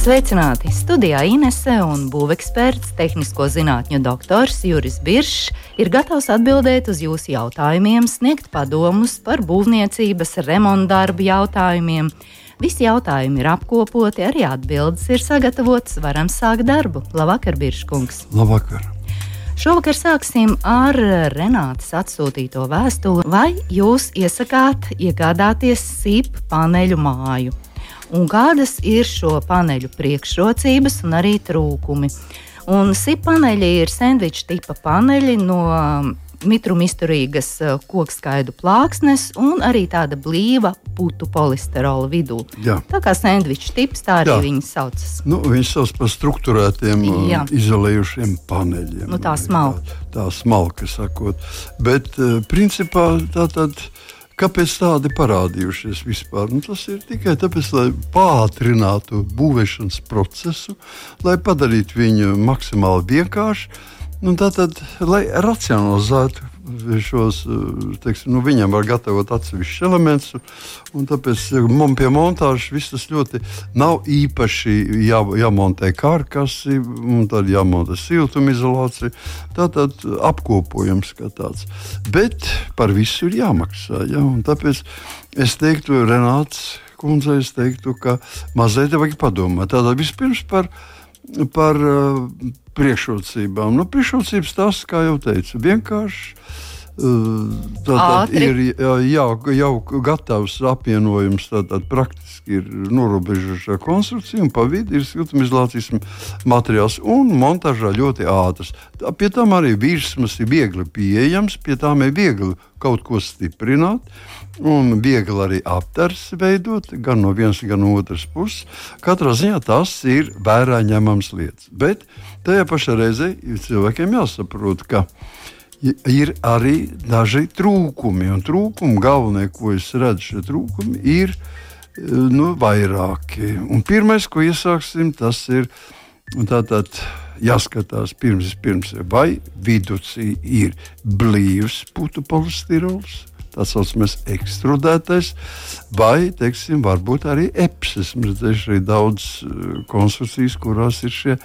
Sveicināti! Studijā Inese un būveksperts, tehnisko zinātņu doktors Juris Biršs ir gatavs atbildēt uz jūsu jautājumiem, sniegt padomus par būvniecības remontdarbu jautājumiem. Visi jautājumi ir apkopoti, arī atbildes ir sagatavotas. Varam sākt darbu. Labvakar, Birškungs! Labvakar! Šovakar sāksim ar Renātas atsūtīto vēstuli, vai jūs iesakāt iegādāties SIP paneļu māju un kādas ir šo paneļu priekšrocības un arī trūkumi. Un SIP paneļi ir sandviča tipa paneļi no mitruma izturīgas uh, kokskaidu plāksnes un arī tāda blīva putu polisterola vidū. Jā. Tā kā sandviča tips, tā arī Jā. viņi saucas. Nu, viņi sauc par struktūrētiem, uh, Jā. izolējušiem paneļiem. Nu, tā smalka. Tā, tā smalka, sakot. Bet uh, principā tā tad. Kāpēc tādi parādījušies vispār? Nu, tas ir tikai tāpēc, lai pātrinātu būvēšanas procesu, lai padarītu viņu maksimāli vienkāršu. Nu, tātad, lai racionalizētu šos, teiksim, nu, viņam var gatavot atsevišķus elementus, tāpēc man pie montāžas viss tas ļoti nav īpaši jā, jāmontē kārkasi, un tad jāmontē siltumizolācija. Tā tad apkopojums kā tāds. Bet par visu ir jāmaksā. Ja? Tāpēc es teiktu, Renāts kundzei, es teiktu, ka mazliet vajag padomāt. Tātad vispirms par par uh, priekšrocībām. Nu, priekšrocības tas, kā jau teicu, vienkārši. Uh, Tātad ir jau, jau gatavs apvienojums, tātad praktiski ir norobežoša konstrukcija, un pa vidu ir siltumizolācijas materiāls, un montāžā ļoti ātrs. Tā, pie tam arī virsmas ir viegli pieejams, pie tām ir viegli kaut ko stiprināt. Uh, un viegli arī aptars veidot, gan no vienas, gan no otras puses. Katrā ziņā tas ir vērā ņemams lietas. Bet tajā pašā reizē cilvēkiem jāsaprot, ka ir arī daži trūkumi. Un trūkumi galvenie, ko es redzu, šie trūkumi ir nu, vairāki. Un pirmais, ko iesāksim, tas ir tātad. Jāskatās, pirms, pirms vai vidū ir blīvs putu polistirols, tā saucamais ekstrudētais, vai, teiksim, varbūt arī epsis. Redzēsim arī daudz eh, konstrukcijas, kurās ir šie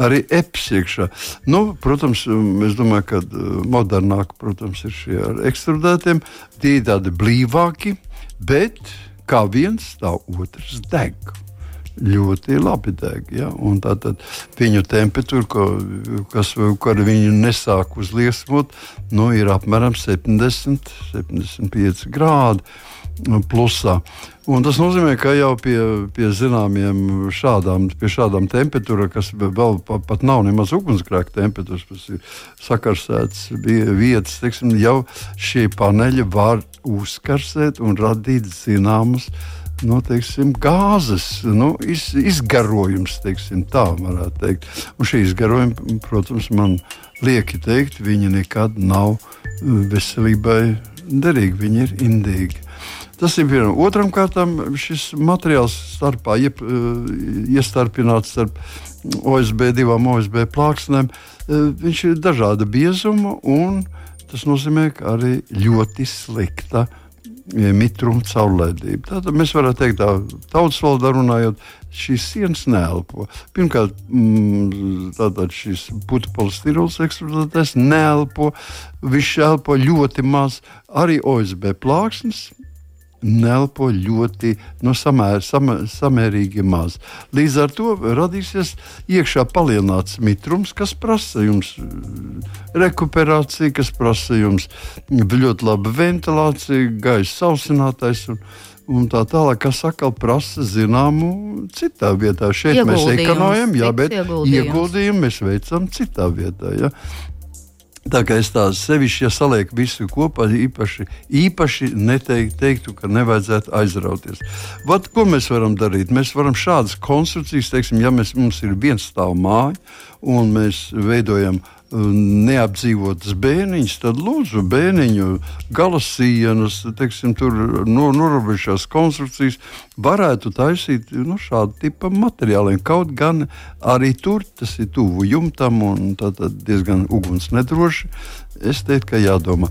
arī epsi iekšā. Nu, protams, es domāju, ka eh, modernāk, protams, ir šie ar ekstrudētiem, tie ir tādi blīvāki, bet kā viens, tā otrs deg ļoti labi deg. Ja? Tātad viņu temperatūra, ko, kas, viņi nesāk uzliesmot, nu, ir apmēram 70, 75 grādi. Plusā. Un tas nozīmē, ka jau pie, pie zināmiem šādām, pie šādām temperatūrām, kas vēl pat, nav nemaz ugunsgrēka temperatūras, tas ir sakarsēts vietas, teiksim, jau šie paneļi var uzkarsēt un radīt zināmas uh, nu, teiksim, gāzes nu, iz, izgarojums, teiksim, tā varētu teikt. Un šī izgarojuma, protams, man lieki teikt, viņi nekad nav uh, veselībai derīgi, viņi ir indīgi. Tas ir vienam. Otram kārtam šis materiāls starpā iep, uh, iestarpināts starp OSB divām OSB plāksnēm. Uh, viņš ir dažāda biezuma un tas nozīmē, ka arī ļoti slikta mitruma caurlaidība. Tātad mēs varētu teikt, tā tautas valodā runājot, šīs sienas neelpo. Pirmkārt, mm, tātad šis putekļs ekstrudētais neelpo, viņš elpo ļoti maz, arī OSB plāksnes nelpo ļoti no samēr, samēr, samērīgi maz. Līdz ar to radīsies iekšā palielināts mitrums, kas prasa jums eh, rekuperāciju, kas prasa jums ļoti labu ventilāciju, gaisa sausinātais. Un, un tā tālāk, kas atkal prasa zināmu citā vietā. Šeit mēs ekonomējam, jā, bet ieguldījumu mēs veicam citā vietā. Ja? Tā kā es tādu sevišķi, ja salieku visu kopā, īpaši, īpaši neteiktu, teiktu, ka nevajadzētu aizrauties. Vat, ko mēs varam darīt? Mēs varam šādas konstrukcijas, teiksim, ja mēs, mums ir viens stāv māja un mēs veidojam neapdzīvotas bēniņas, tad lūdzu bēniņu galasienas, teiksim, tur no, norobežās konstrukcijas varētu taisīt nu, šādu tipu materiāliem. Kaut gan arī tur tas ir tuvu jumtam un diezgan uguns nedroši. Es teiktu, ka jādomā.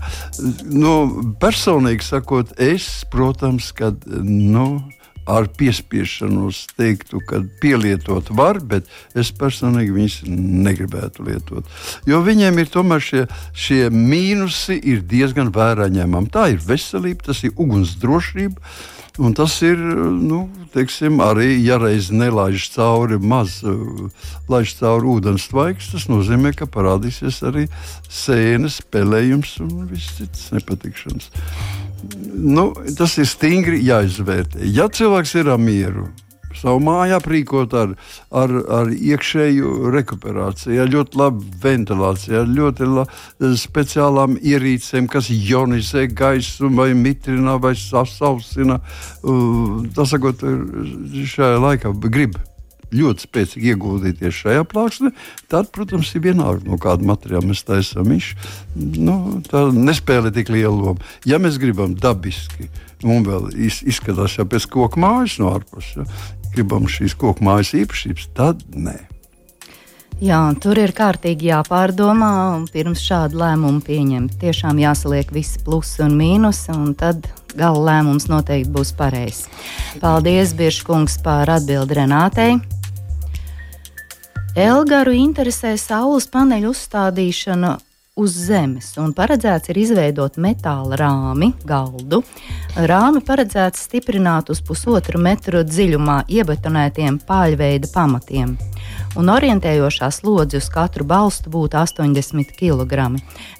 Nu, personīgi sakot, es, protams, kad. Nu, ar piespiešanos teiktu, ka pielietot var, bet es personīgi viņus negribētu lietot. Jo viņiem ir tomēr šie, šie mīnusi diezgan vērā ņemami. Tā ir veselība, tas ir ugunsdrošība. Un tas ir nu, teiksim, arī, ja reiz nelaiž cauri maz, laiž cauri ūdens tvaiks, tas nozīmē, ka parādīsies arī sēnes, pelējums un viss cits nepatikšanas nu, tas ir stingri jāizvērtē. Ja cilvēks ir mieru, savu māju aprīkot ar, ar, ar iekšēju rekuperāciju, ar ļoti labu ventilāciju, ar ļoti la, speciālām ierīcēm, kas ionizē gaisu, vai mitrina, vai sasausina. Tas, sakot, šajā laikā grib ļoti spēcīgi ieguldīties šajā plāksnē, tad, protams, ir vienalga, no kāda materiāla mēs taisām. Viņš nu, nespēlē tik lielu lomu. Ja mēs gribam dabiski, un vēl izskatās jau pēc koku mājas no ārpuses, ja, gribam šīs koku mājas īpašības, tad nē. Jā, tur ir kārtīgi jāpārdomā, un pirms šādu lēmumu pieņemt, tiešām jāsaliek visi plusi un mīnusi, un tad gala lēmums noteikti būs pareizs. Paldies, Biržkungs, par atbildi Renātei. Elgaru interesē saules paneļu uzstādīšana uz zemes, un paredzēts ir izveidot metāla rāmi, galdu. Rāmi paredzēts stiprināt uz pusotru metru dziļumā iebetonētiem pāļveida pamatiem un orientējošā slodze uz katru balstu būtu 80 kg.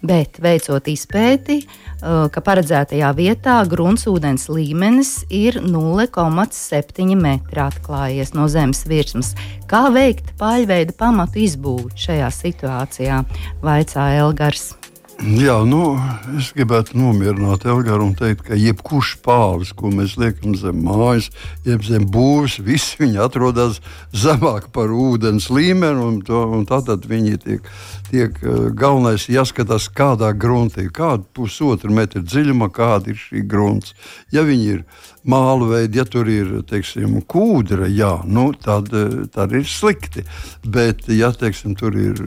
Bet, veicot izpēti, uh, ka paredzētajā vietā gruntsūdens līmenis ir 0,7 metri atklājies no zemes virsmas. Kā veikt paļveida pamatu izbūvi šajā situācijā? Vaicā Elgars. Jā, nu, es gribētu nomierināt Elgāru un teikt, ka jebkurš pāvis, ko mēs liekam zem mājas, jeb zem būves, visi viņi atrodas zemāk par ūdens līmeni, un, to, un tātad viņi tiek, tiek eh, galvenais jāskatās, kādā gruntī, kāda pusotra metra dziļuma, kāda ir šī grunts. Ja viņi ir māla veidi, ja tur ir teiksim, kūdra, jā, nu, tad, tad ir slikti. Bet, ja teiksim, tur ir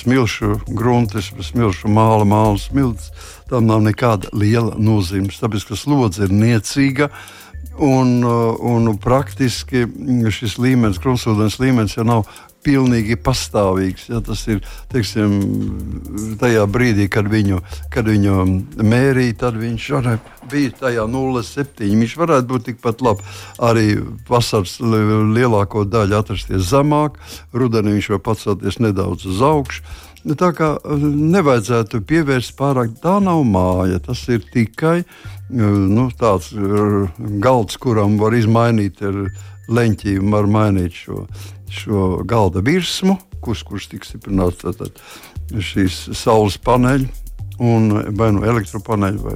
smilšu gruntis, smilšu māla, māla smilts, tam nav nekāda liela nozīme. Tāpēc, ka slodze ir niecīga. Un, un praktiski šis līmenis, krustūdens līmenis, jau nav pilnīgi pastāvīgs. Ja, tas ir teiksim, tajā brīdī, kad viņu, kad viņu mērīja, tad viņš bija tajā 0,7. Viņš varētu būt tikpat labi arī vasaras lielāko daļu atrasties zemāk, rudenī viņš var pacelties nedaudz uz augšu. Tā kā nevajadzētu pievērst pārāk, tā nav māja. Tas ir tikai nu, tāds galds, kuram var izmainīt ar leņķiem, var mainīt šo šo galda virsmu, kurš, kurš tiks stiprināts tātad, šīs saules paneļi. Un, vai nu elektropaneļi, vai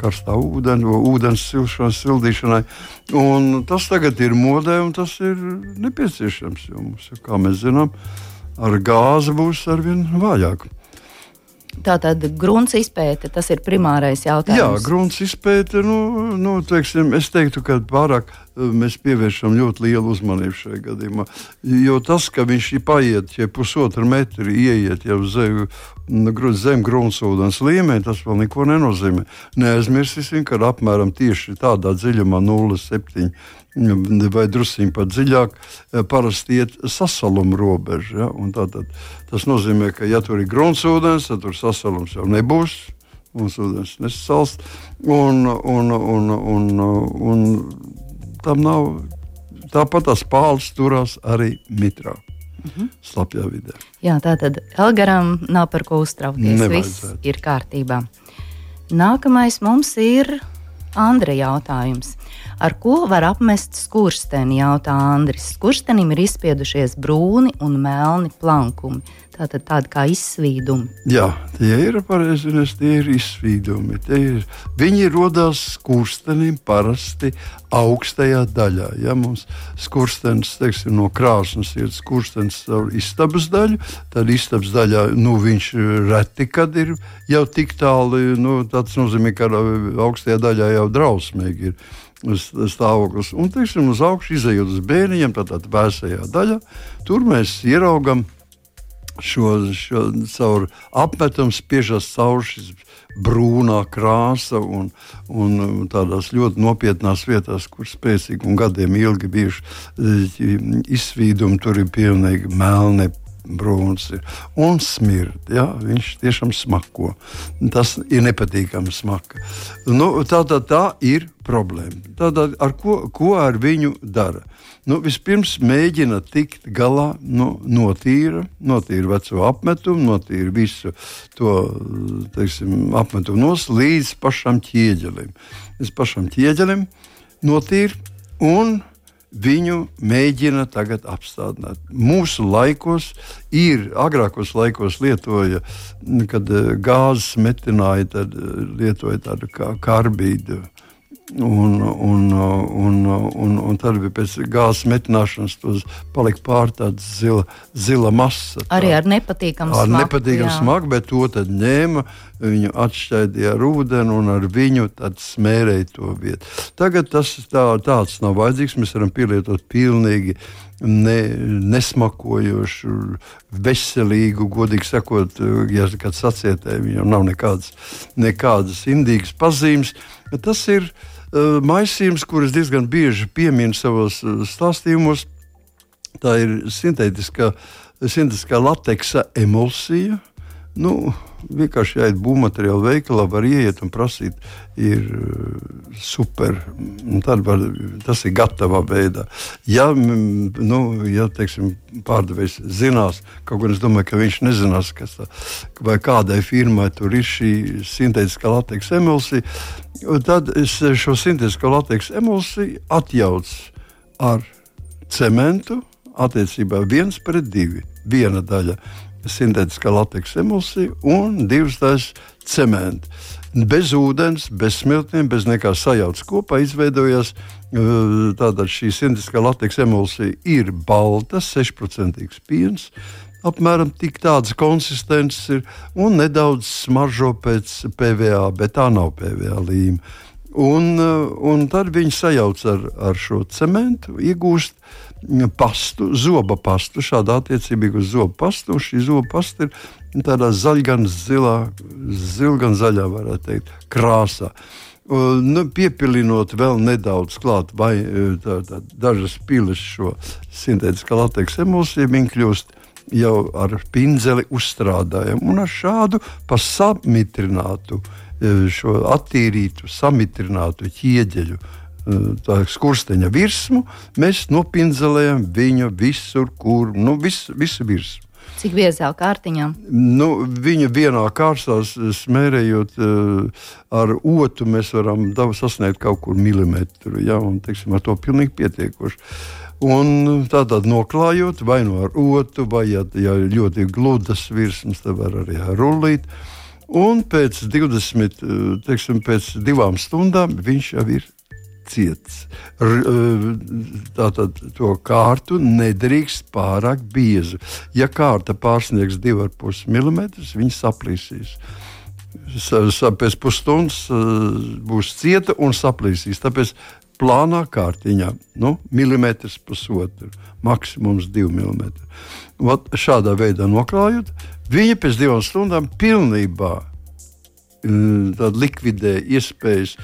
karstā ūdeni, vai ūdens silšanai, sildīšanai. Un tas tagad ir modē, un tas ir nepieciešams. Jo mums, kā mēs zinām, ar gāzi būs arvien vājāk. Tātad grunts izpēte, tas ir primārais jautājums. Jā, grunts izpēte, nu, nu teiksim, es teiktu, ka pārāk eh, mēs pievēršam ļoti lielu uzmanību šajā gadījumā. Jo tas, ka viņš paiet, ja pusotru metru ieiet jau zem, zem gruntsūdens līmenī, tas vēl neko nenozīmē. Neaizmirsīsim, ka apmēram tieši tādā dziļumā 0,7 vai druskuļi pat dziļāk, eh, parasti iet sasaluma robeža. Ja? Tātad, tas nozīmē, ka, ja tur ir gruntsūdens, tad tur sasalums jau nebūs. Mums ūdens nesasals, un, un, un, un, un tam nav. Tāpat tās pāles turās arī mitrā. Mm -hmm. Slapjā vidē. Jā, tā tad Elgaram nav par ko uztraukties. Viss ir kārtībā. Nākamais mums ir Andra jautājums. Ar ko var apmest skursteni, jautā Andris. Skurstenim ir izspiedušies brūni un melni plankumi. Tātad tādi kā izsvīdumi. Jā, tie ir pareizi, un tie ir izsvīdumi. Ir, viņi radās skurstenim parasti augstajā daļā. Ja mums skurstenis teiksim, no krāsnes ir skurstenis caur istabas daļu, tad istabas daļā nu, viņš reti kad ir jau tik tālu. Nu, tas nozīmē, ka augstajā daļā jau drausmīgi ir stāvoklis. Un, teiksim, uz augšu izējot uz bērniem, tātad vēsajā daļā, tur mēs ieraugam šo, šo caur apmetumu spiežas caur šis brūnā krāsa un, un tādās ļoti nopietnās vietās, kur spēcīgi un gadiem ilgi bijuši e, izsvīdumi, tur ir pilnīgi melni brūns ir. Un smird, ja, viņš tiešām smako. Tas ir nepatīkami smaka. Nu, tā, tā, tā ir problēma. Tātad, ar ko, ko ar viņu dara? Nu, vispirms mēģina tikt galā nu, no tīra, notīra veco apmetumu, notīra visu to teiksim, apmetumu nos līdz pašam ķieģelim. Līdz pašam ķieģelim notīra un viņu mēģina tagad apstādināt. Mūsu laikos ir, agrākos laikos lietoja, kad eh, gāzes metināja, tad eh, lietoja tādu kā karbīdu. Un, un, un, un, un tad bija pēc gāzes metināšanas, tas palika pār tāda zila, zila masa. Tā, Arī ar nepatīkamu smagu. Ar nepatīkamu smagu, bet to tad ņēma, viņu atšķaidīja ar ūdeni un ar viņu smērēja to vietu. Tagad tas tā, tāds nav vajadzīgs, mēs varam pielietot pilnīgi ne, nesmakojošu, veselīgu, godīgi sakot, ja kāds sacietē, viņam nav nekādas, nekādas indīgas pazīmes. Tas ir uh, maisījums, kurus diezgan bieži pieminu savos uh, stāstījumos. Tā ir sintētiskā, sintētiskā lateksa emulsija. Nu, vienkārši jāiet būvmateriālu veikalā, var ieiet un prasīt, ir uh, super. Tad var, tas ir gatavā veidā. Ja, nu, ja teiksim, pārdevējs zinās, kaut gan es domāju, ka viņš nezinās, kas tā, vai kādai firmai tur ir šī sintētiskā lateks emulsija, tad es šo sintētisko lateks emulsiju atjaucu ar cementu attiecībā viens pret divi. Viena daļa sintētiskā lateksa emulsija un divas daļas cementa. Bez ūdens, bez smiltiem, bez nekā sajaucas kopā izveidojās uh, tāda šī sintētiskā lateksa emulsija ir balta, 6% piens. Apmēram tādas konsistences ir un nedaudz smaržo pēc PVA, bet tā nav PVA līnija. Un, uh, un tad viņi sajauc ar, ar šo cementu, iegūst pastu, zoba pastu. Šāda attiecība uz zobu pastu. Šī zoba pasta ir tādā zaļā, gan zilā, zilā, gan zaļā, varētu teikt, krāsā. Nu, piepilinot vēl nedaudz klāt, vai tā, tā, dažas pilas šo sintētiskā lateksa emulsiju, viņi kļūst jau ar pinzeli uzstrādājami un ar šādu pasamitrinātu, šo attīrītu, samitrinātu ķieģeļu skursteņa virsmu, mēs nopinzelējam viņu visur, kur nu, vis, visu virsmu. Cik biezā kārtiņā? Nu, viņa vienā kārstā smērējot uh, ar otru, mēs varam sasniegt kaut kur milimetru. Ja, un, teiksim, ar to pilnīgi pietiekoši. Un tādā noklājot, vai nu ar otru, vai ja, ja ļoti gludas virsmas, tad var arī ar rullīt. Un pēc 20, teiksim, pēc divām stundām viņš jau ir ciets. Tātad to kārtu nedrīkst pārāk biezu. Ja kārta pārsniegs 2,5 mm, viņa saplīsīs. Pēc pusstundas būs cieta un saplīsīs. Tāpēc plānā kārtiņā nu, milimetrs pusotru, maksimums 2 mm. Vat šādā veidā noklājot, viņa pēc divām stundām pilnībā likvidē iespējas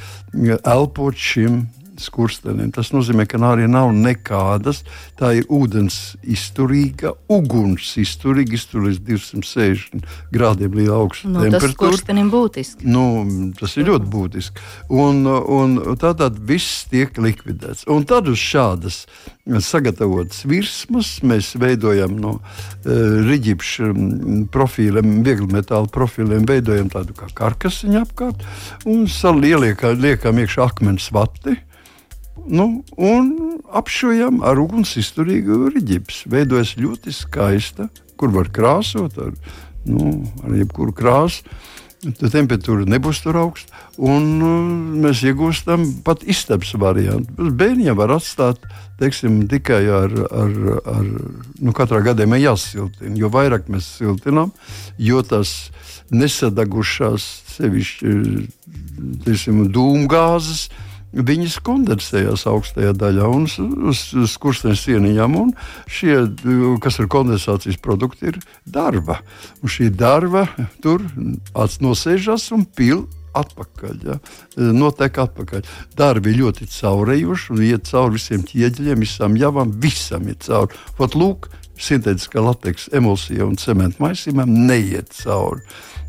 elpot šim skurstenim. Tas nozīmē, ka arī nav nekādas. Tā ir ūdens izturīga, uguns izturīga, iztur līdz 260 grādiem līdz augstam. Nu, tas skurstenim būtiski. Nu, tas ir ļoti būtiski. Un, un tātad viss tiek likvidēts. Un tad uz šādas sagatavotas virsmas mēs veidojam no uh, riģipša profīliem, viegli metāla profīliem, veidojam tādu kā karkasiņu apkārt un liekam iekšā akmens vati nu, un apšujam ar uguns izturīgu riģipsu. Veidojas ļoti skaista kur var krāsot ar, nu, ar jebkuru krāsu. Tad temperatūra nebūs tur augsta, un uh, mēs iegūstam pat istabas variantu. Bērniem var atstāt teiksim, tikai ar, ar, ar nu, katrā gadījumā jāsiltina. Jo vairāk mēs siltinām, jo tas nesadagušās sevišķi dūmgāzes. Viņas kondensējās augstajā daļā un uz, uz skursteņa sieniņām. Un šie, kas ir kondensācijas produkti, ir darba. Un šī darba tur nosēžas un pil atpakaļ. Ja? Notiek atpakaļ. Darbi ļoti caurējuši un iet cauri visiem ķieģeļiem, visām javām, visam ir cauri. Pat lūk, sintētiskā lateks emulsija un cementu maisījumam neiet cauri.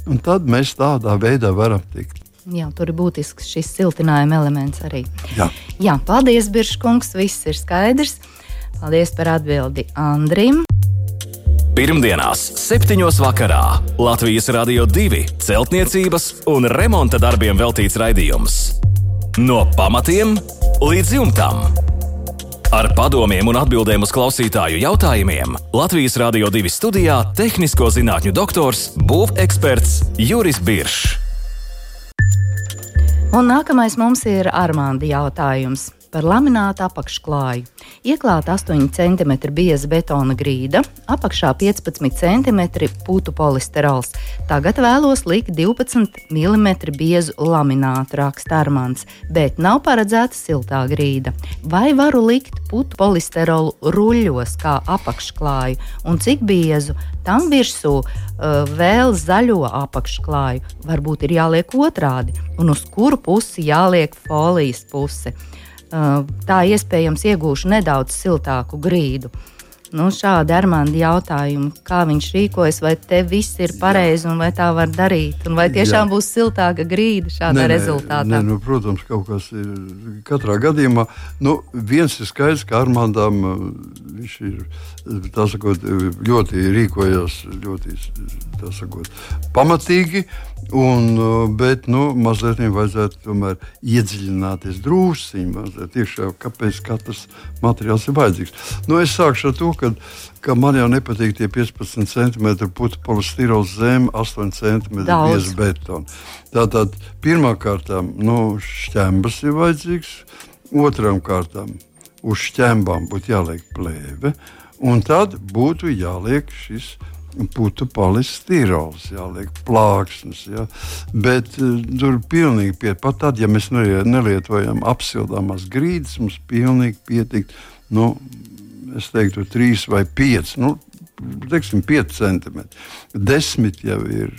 Un tad mēs tādā veidā varam tikt Jā, tur ir būtisks šis siltinājuma elements arī. Jā, Jā paldies, Biržkungs, viss ir skaidrs. Paldies par atbildi Andrim. Pirmdienās, 7. vakarā Latvijas Rādio 2 celtniecības un remonta darbiem veltīts raidījums. No pamatiem līdz jumtam. Ar padomiem un atbildēm uz klausītāju jautājumiem Latvijas Rādio 2 studijā - tehnisko zinātņu doktors, būveksperts Juris Biršs. Un nākamais mums ir Armānda jautājums par laminātu apakšklāju. Ieklāta 8 cm bieza betona grīda, apakšā 15 cm putu polisterols. Tagad vēlos likt 12 mm biezu laminātu, raksta Armāns, bet nav paredzēta siltā grīda. Vai varu likt putu polisterolu ruļļos kā apakšklāju un cik biezu? Tam virsū uh, vēl zaļo apakšklāju. Varbūt ir jāliek otrādi, un uz kuru pusi jāliek folijas puse. Tā iespējams iegūšu nedaudz siltāku grīdu. Nu, šādi Armāņa jautājumi, kā viņš rīkojas, vai te viss ir pareizi un vai tā var darīt, un vai tiešām Jā. būs siltāka grīda šādā nē, rezultātā? Nē, nu, protams, kaut kas ir katrā gadījumā. Nu, viens ir skaidrs, ka Armāņam uh, viņš ir sakot, ļoti rīkojas ļoti sakot, pamatīgi. Un, uh, bet nu, mazliet viņam vajadzētu tomēr iedziļināties drusciņā, mazliet iekšā, kāpēc katrs materiāls ir vajadzīgs. Nu, es sākšu ar to, ka, ka man jau nepatīk tie 15 cm putekļi polistirols zem 8 cm bieza betona. Tātad pirmā kārtā nu, šķembas ir vajadzīgs, otrām kārtām uz šķembām būtu jāliek plēve, un tad būtu jāliek šis putu polistirols, jāliek plāksnes. Ja? Bet uh, tur pilnīgi pie, pat tad, ja mēs nelietojam apsildāmās grīdas, mums pilnīgi pietikt, nu, es teiktu, trīs vai pieci, nu, teiksim, pieci centimetri. Desmit jau ir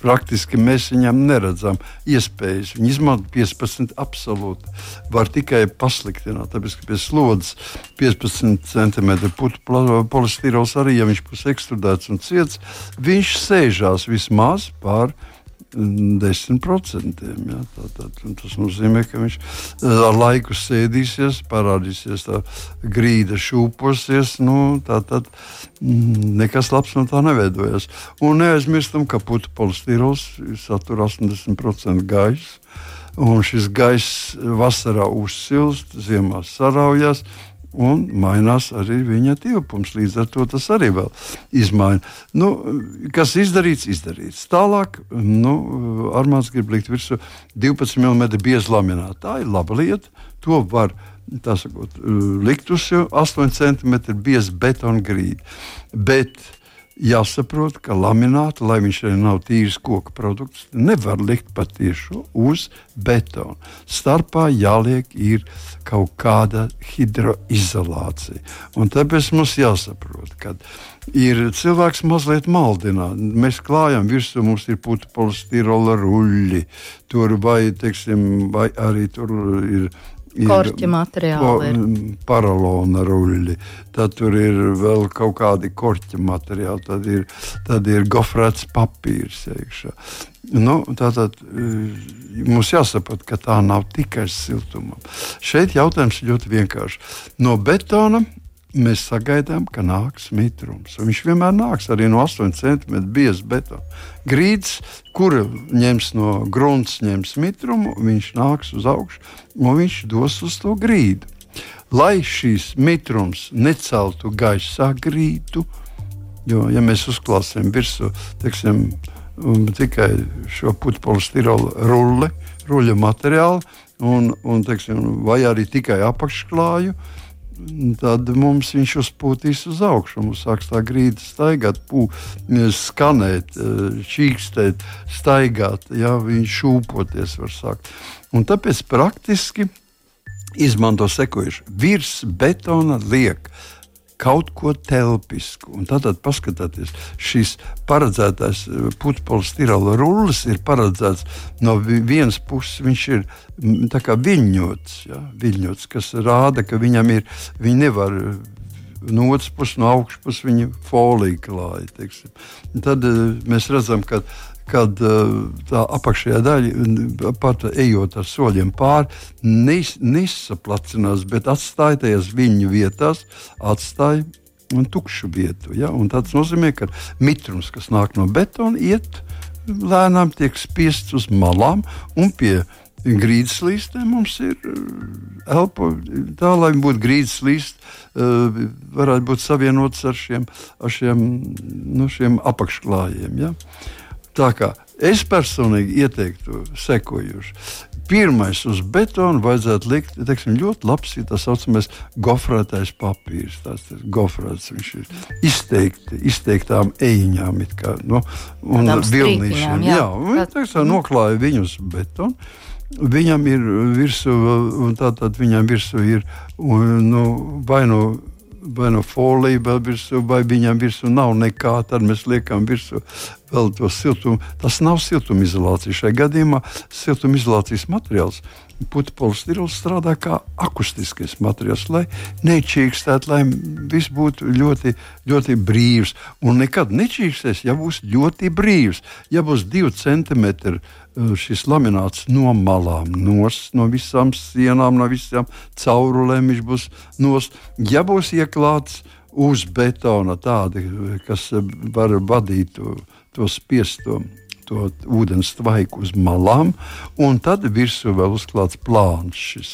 Praktiski mēs viņam neredzam iespējas. Viņi izmanto 15 absolūti. Var tikai pasliktināt, tāpēc ka pie slodzes 15 cm putekļa polistirols arī, ja viņš būs ekstrudēts un ciets, viņš sēžās vismaz pār 0,5 10%. Ja, tā, tā, tas nozīmē, ka viņš eh, ar laiku sēdīsies, parādīsies grīda, šūposies. Nu, tā tad mm, nekas labs no tā neveidojas. Un neaizmirstam, ka putu polistirols satur 80% gaisa. Un šis gaiss vasarā uzsilst, ziemā saraujas un mainās arī viņa tilpums. Līdz ar to tas arī vēl izmaina. Nu, kas izdarīts, izdarīts. Tālāk, nu, Armāns grib likt virsū 12 mm biezu laminātu. Tā ir laba lieta. To var sakot, likt uz 8 cm biezu betona grīdu. Bet jāsaprot, ka lamināta, lai viņš arī nav tīrs koka produkts, nevar likt patiešo uz betona. Starpā jāliek kaut kāda hidroizolācija. Un tāpēc mums jāsaprot, ka ir cilvēks mazliet maldināts. Mēs klājam virsū, mums ir putekļi, polistirola ruļļi, tur vai, teiksim, vai arī tur ir Korķa materiāli. Paralona ruļļi, tad tur ir vēl kaut kādi korķa materiāli, tad ir, tad ir gofrēts papīrs iekšā. Nu, tātad eh, mums jāsaprot, ka tā nav tikai siltumam. Šeit jautājums ir ļoti vienkāršs. No betona mēs sagaidām, ka nāks mitrums. Un viņš vienmēr nāks arī no 8 cm bieza betona. Grīds, kura ņems no grunts, ņems mitrumu, viņš nāks uz augšu un viņš dos uz to grīdu. Lai šīs mitrums neceltu gaisā grīdu, Jo, ja mēs uzklāsim virsū teiksim, tikai šo putekļu rulli, ruļu materiālu, un, un, teiksim, vai arī tikai apakšklāju, tad mums viņš uzpūtīs uz augšu. Mums sāks tā grīda staigāt, pū, skanēt, čīkstēt, staigāt, ja viņš šūpoties var sākt. Un tāpēc praktiski izmanto sekojuši virs betona liek kaut ko telpisku. Un tad paskatieties, šis paredzētais eh, putekļa stirala rullis ir paredzēts no vienas puses, viņš ir viļņots, ja, viļņots, kas rāda, ka viņam ir, viņi nevar no otras puses, no augšas puses viņa folija klāja. Tad uh, mēs redzam, ka kad uh, tā apakšējā daļa, pat ejot ar soļiem pāri, nesaplacinās, bet atstāja tajās viņu vietās, atstāja tukšu vietu. Ja? Un tas nozīmē, ka mitrums, kas nāk no betona, iet lēnām, tiek spiests uz malām un pie grīdas līstiem mums ir uh, elpo tā, lai būtu grīdas līsts, uh, varētu būt savienots ar šiem, ar šiem, nu, šiem apakšklājiem. Ja? Tā kā es personīgi ieteiktu sekojuši. Pirmais uz betona vajadzētu likt teiksim, ļoti labs, tā saucamais gofrētais papīrs. Tas ir gofrēts, viņš ir izteikti, izteiktām ejiņām, kā, no, nu, un vilnīšiem. Jā, jā viņi teiksim, noklāja viņus betonu. Viņam ir virsū, un tātad viņam virsū ir nu, vai nu no vai no folija vēl virsū, vai viņam virsū nav nekā, tad mēs liekam virsū vēl to siltumu. Tas nav siltumizolācija. Šajā gadījumā siltumizolācijas materiāls putekļs strādā kā akustiskais materiāls, lai nečīkstētu, lai viss būtu ļoti, ļoti brīvs. Un nekad nečīkstēs, ja būs ļoti brīvs, ja būs divi centimetri Eh, šis lamināts no malām, nos, no visām sienām, no visām caurulēm. Viņš būs nos. Ja būs ieklāts uz betona tādi, kas var vadīt to, to spiesto. To ūdens tvaiku uz malām, un tad virsū vēl uzklāts plāns, šis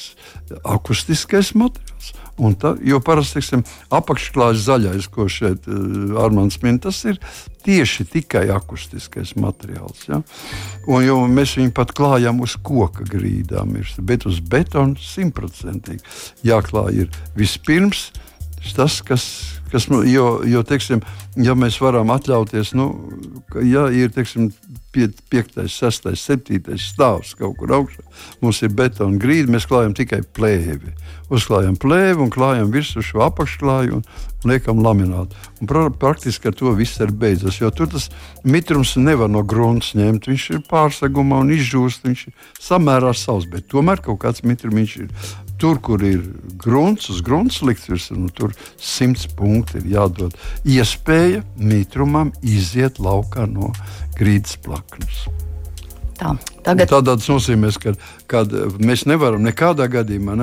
akustiskais materiāls. Tā, jo parasti teiksim, apakšklājas zaļais, ko šeit uh, Armāns min, tas ir tieši tikai akustiskais materiāls. Ja? Un, mēs viņu pat klājam uz koka grīdām, bet uz betona simtprocentīgi jāklāj ir vispirms tas, kas, kas jo, jo teiksim, ja mēs varam atļauties, nu, ja ir teiksim, 5, 6, 7 stāvs kaut kur augšā. Mums ir betona grīda, mēs klājam tikai plēvi. Uzklājam plēvi un klājam virsmu šo apakšklāju un, un liekam laminātu. Un pra, praktiski ar to viss ir beidzas, jo tur tas mitrums nevar no grunts ņemt. Viņš ir pārsegumā un izžūst, viņš ir samērā savs, bet tomēr kaut kāds mitrums ir. Tur, kur ir grunts, uz grunts virsū, nu, tur simts punkti ir jādod iespēja mitrumam iziet laukā no grīdas plaknes. Tā, tagad... Tādā nozīmē, ka kad mēs nevaram nekādā gadījumā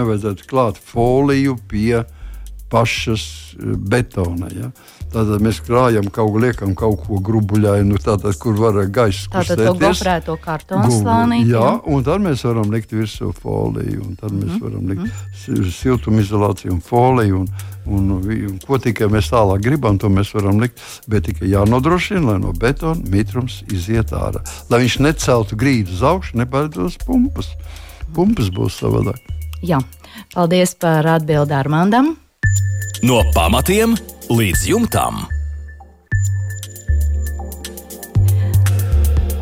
klāt foliju pie pašas eh, betona. Ja? Tātad mēs krājam kaut ko, liekam kaut ko grubuļainu, tātad, kur var gaisa kustēties. Tātad to gofrēto kartonu slānī. Jā, un tad mēs varam likt virsū foliju, un tad mēs mm. varam likt mm. siltumizolāciju un foliju. Un, un, un, ko tikai mēs tālāk gribam, to mēs varam likt. Bet tikai jānodrošina, lai no betona mitrums iziet ārā. Lai viņš neceltu grīdu uz augšu, nepārdos pumpas. Pumpas būs savādāk. Jā, paldies par atbildi Armandam. No pamatiem līdz jumtam.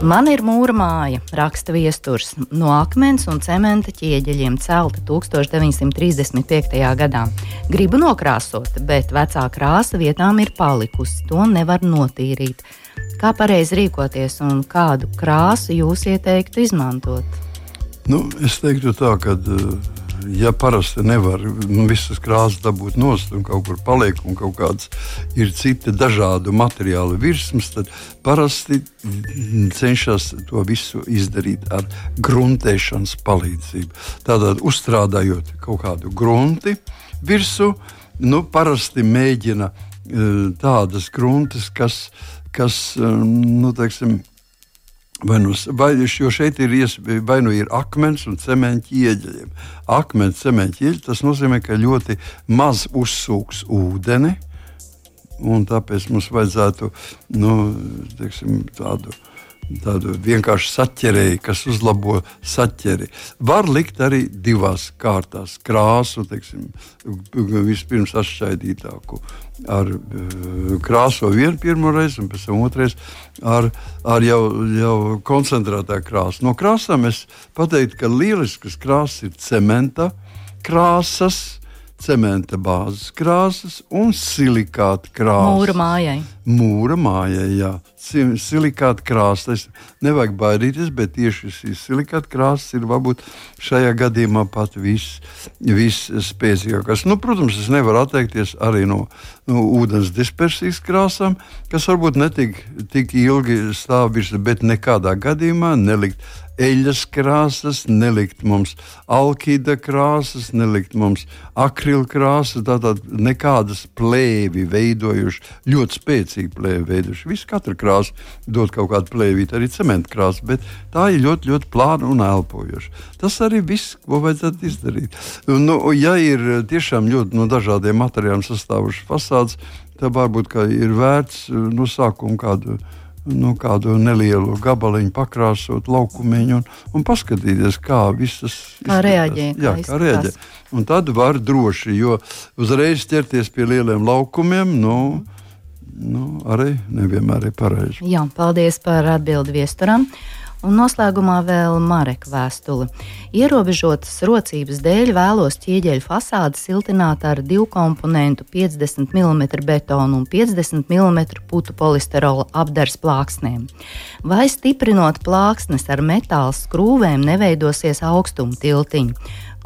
Man ir mūra māja, raksta viesturs, no akmens un cementa ķieģeļiem celta 1935. gadā. Gribu nokrāsot, bet vecā krāsa vietām ir palikusi. To nevar notīrīt. Kā pareizi rīkoties un kādu krāsu jūs ieteiktu izmantot? Nu, es teiktu tā, ka uh, ja parasti nevar visas krāsas dabūt nost un kaut kur paliek, un kaut kāds ir citi dažādu materiālu virsmas, tad parasti cenšas to visu izdarīt ar gruntēšanas palīdzību. Tātad uzstrādājot kaut kādu grunti virsmu, nu, parasti mēģina e, tādas gruntas, kas, kas e, nu, teiksim, Vai nu, vai, jo šeit ir iespēja, vai nu ir akmens un cementa ieģeļiem. Akmens, cementa ieģeļi tas nozīmē, ka ļoti maz uzsūks ūdeni. tāpēc mums vajadzētu nu, teiksim, tādu tādu vienkāršu saķerēju, kas uzlabo saķeri. Var likt arī divās kārtās krāsu, teiksim, vispirms atšķaidītāku ar uh, krāso vienu pirmo reizi, un pēc tam otrais ar, ar jau, jau koncentrētā krāsu. No krāsām es pateiktu, ka lieliskas krāsas ir cementa krāsas cementa bāzes krāsas un silikāta krāsas. Mūra mājai. Mūra mājai, jā. Silikāta krāsas. Nevajag baidīties, bet tieši šīs silikāta krāsas ir varbūt šajā gadījumā pat visspēcīgākās. Vis nu, protams, es nevaru atteikties arī no, no ūdens dispersijas krāsām, kas varbūt netik tik ilgi stāv virsū, bet nekādā gadījumā nelikt eļļas krāsas, nelikt mums alkīda krāsas, nelikt mums akrila krāsas, tātad nekādas plēvi veidojuši, ļoti spēcīgi plēvi veidojuši. Viss katra krāsa dod kaut kādu plēvīti, arī cementa krāsa, bet tā ir ļoti, ļoti plāna un elpojoša. Tas arī viss, ko vajadzētu izdarīt. Nu, ja ir tiešām ļoti no dažādiem materiāliem sastāvuši fasādes, tad varbūt ir vērts no sākuma kādu nu, kādu nelielu gabaliņu pakrāsot laukumiņu un, un paskatīties, kā visas reaģē. Jā, kā, reaģē. Un tad var droši, jo uzreiz ķerties pie lieliem laukumiem. Nu, nu, arī nevienmēr ir pareizi. Jā, paldies par atbildi viesturam. Un noslēgumā vēl Mareka vēstule. Ierobežotas rocības dēļ vēlos ķieģeļu fasādi siltināt ar divu komponentu 50 mm betonu un 50 mm putu polisterola apdars plāksnēm. Vai stiprinot plāksnes ar metāla skrūvēm neveidosies augstuma tiltiņi,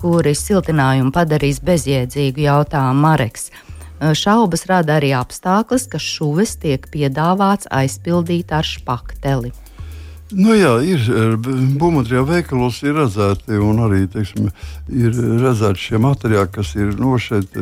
kuri siltinājumu padarīs bezjēdzīgu jautājumu Mareks. Šaubas rada arī apstākļus, ka šuves tiek piedāvāts aizpildīt ar špakteli. Nu, jā, ir būvmateriālu veikalos, ir redzēti un arī teiksim, ir redzēti šie materiāli, kas ir no šeit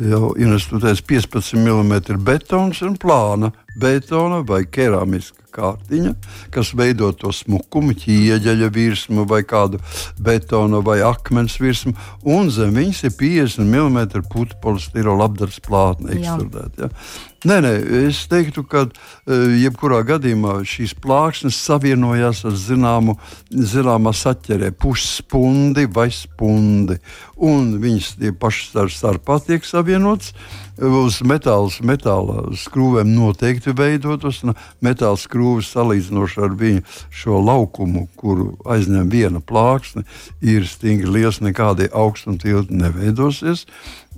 jau investēts 15 mm betons un plāna betona vai keramiska kārtiņa, kas veido to smukumu, ķieģeļa virsmu vai kādu betona vai akmens virsmu, un zem viņas ir 50 mm putu polistirola apdars plātne ekstrudēta. Ja? Nē, nē, es teiktu, ka e, jebkurā gadījumā šīs plāksnes savienojās ar zināmu, zināmā saķerē, pusspundi vai spundi. Un viņas tie paši starpā tiek savienotas uz metāla, metāla skrūvēm noteikti veidotos. Metāla skrūves salīdzinoši ar viņu šo laukumu, kuru aizņem viena plāksne, ir stingri liels, nekādi augstuma tilti neveidosies.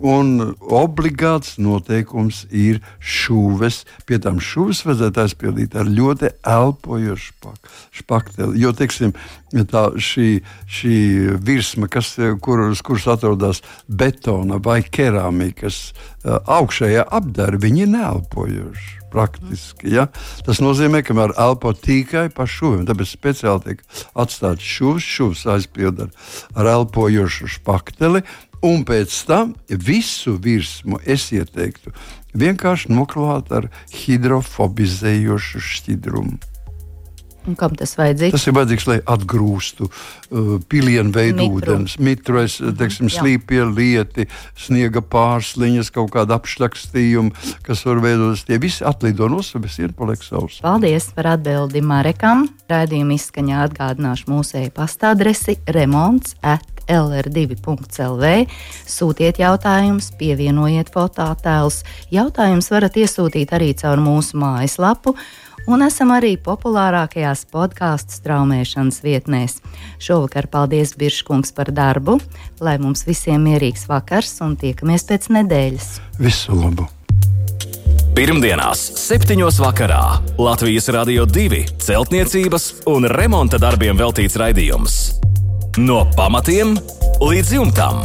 Un obligāts noteikums ir šūves. Pie tam šūves vajadzētu aizpildīt ar ļoti elpojošu špakteli. Jo, teiksim, tā šī, šī virsma, kas, kur, kuras atrodas betona vai keramikas augšējā apdara, viņi ir neelpojoši. Praktiski, ja? Tas nozīmē, ka var elpot tikai pa šūvēm. Tāpēc speciāli tiek atstāts šūvis, šūvis aizpildīt ar, ar elpojošu špakteli. Un pēc tam visu virsmu es ieteiktu vienkārši noklāt ar hidrofobizējošu šķidrumu. Un kam tas vajadzīgs? Tas ir vajadzīgs, lai atgrūstu uh, pilienu veidu ūdens, mitrais, mhm, teiksim, slīpie lieti, sniega pārsliņas, kaut kāda apšļakstījuma, kas var veidoties. Tie visi atlido no sevis, ir paliek savs. Paldies par atbildi Marekam. Raidījuma izskaņā atgādināšu mūsu e-pasta adresi remonts at LR2.CLV. Sūtiet jautājumus, pievienojiet fototēlus. Jautājumus varat iesūtīt arī caur mūsu mājaslapu un esam arī populārākajās podkāstu straumēšanas vietnēs. Šovakar paldies Birškungs par darbu, lai mums visiem mierīgs vakars un tiekamies pēc nedēļas. Visu labu! Pirmdienās, 7. vakarā Latvijas Rādio 2 celtniecības un remonta darbiem veltīts raidījums. No pamatiem līdz jumtam!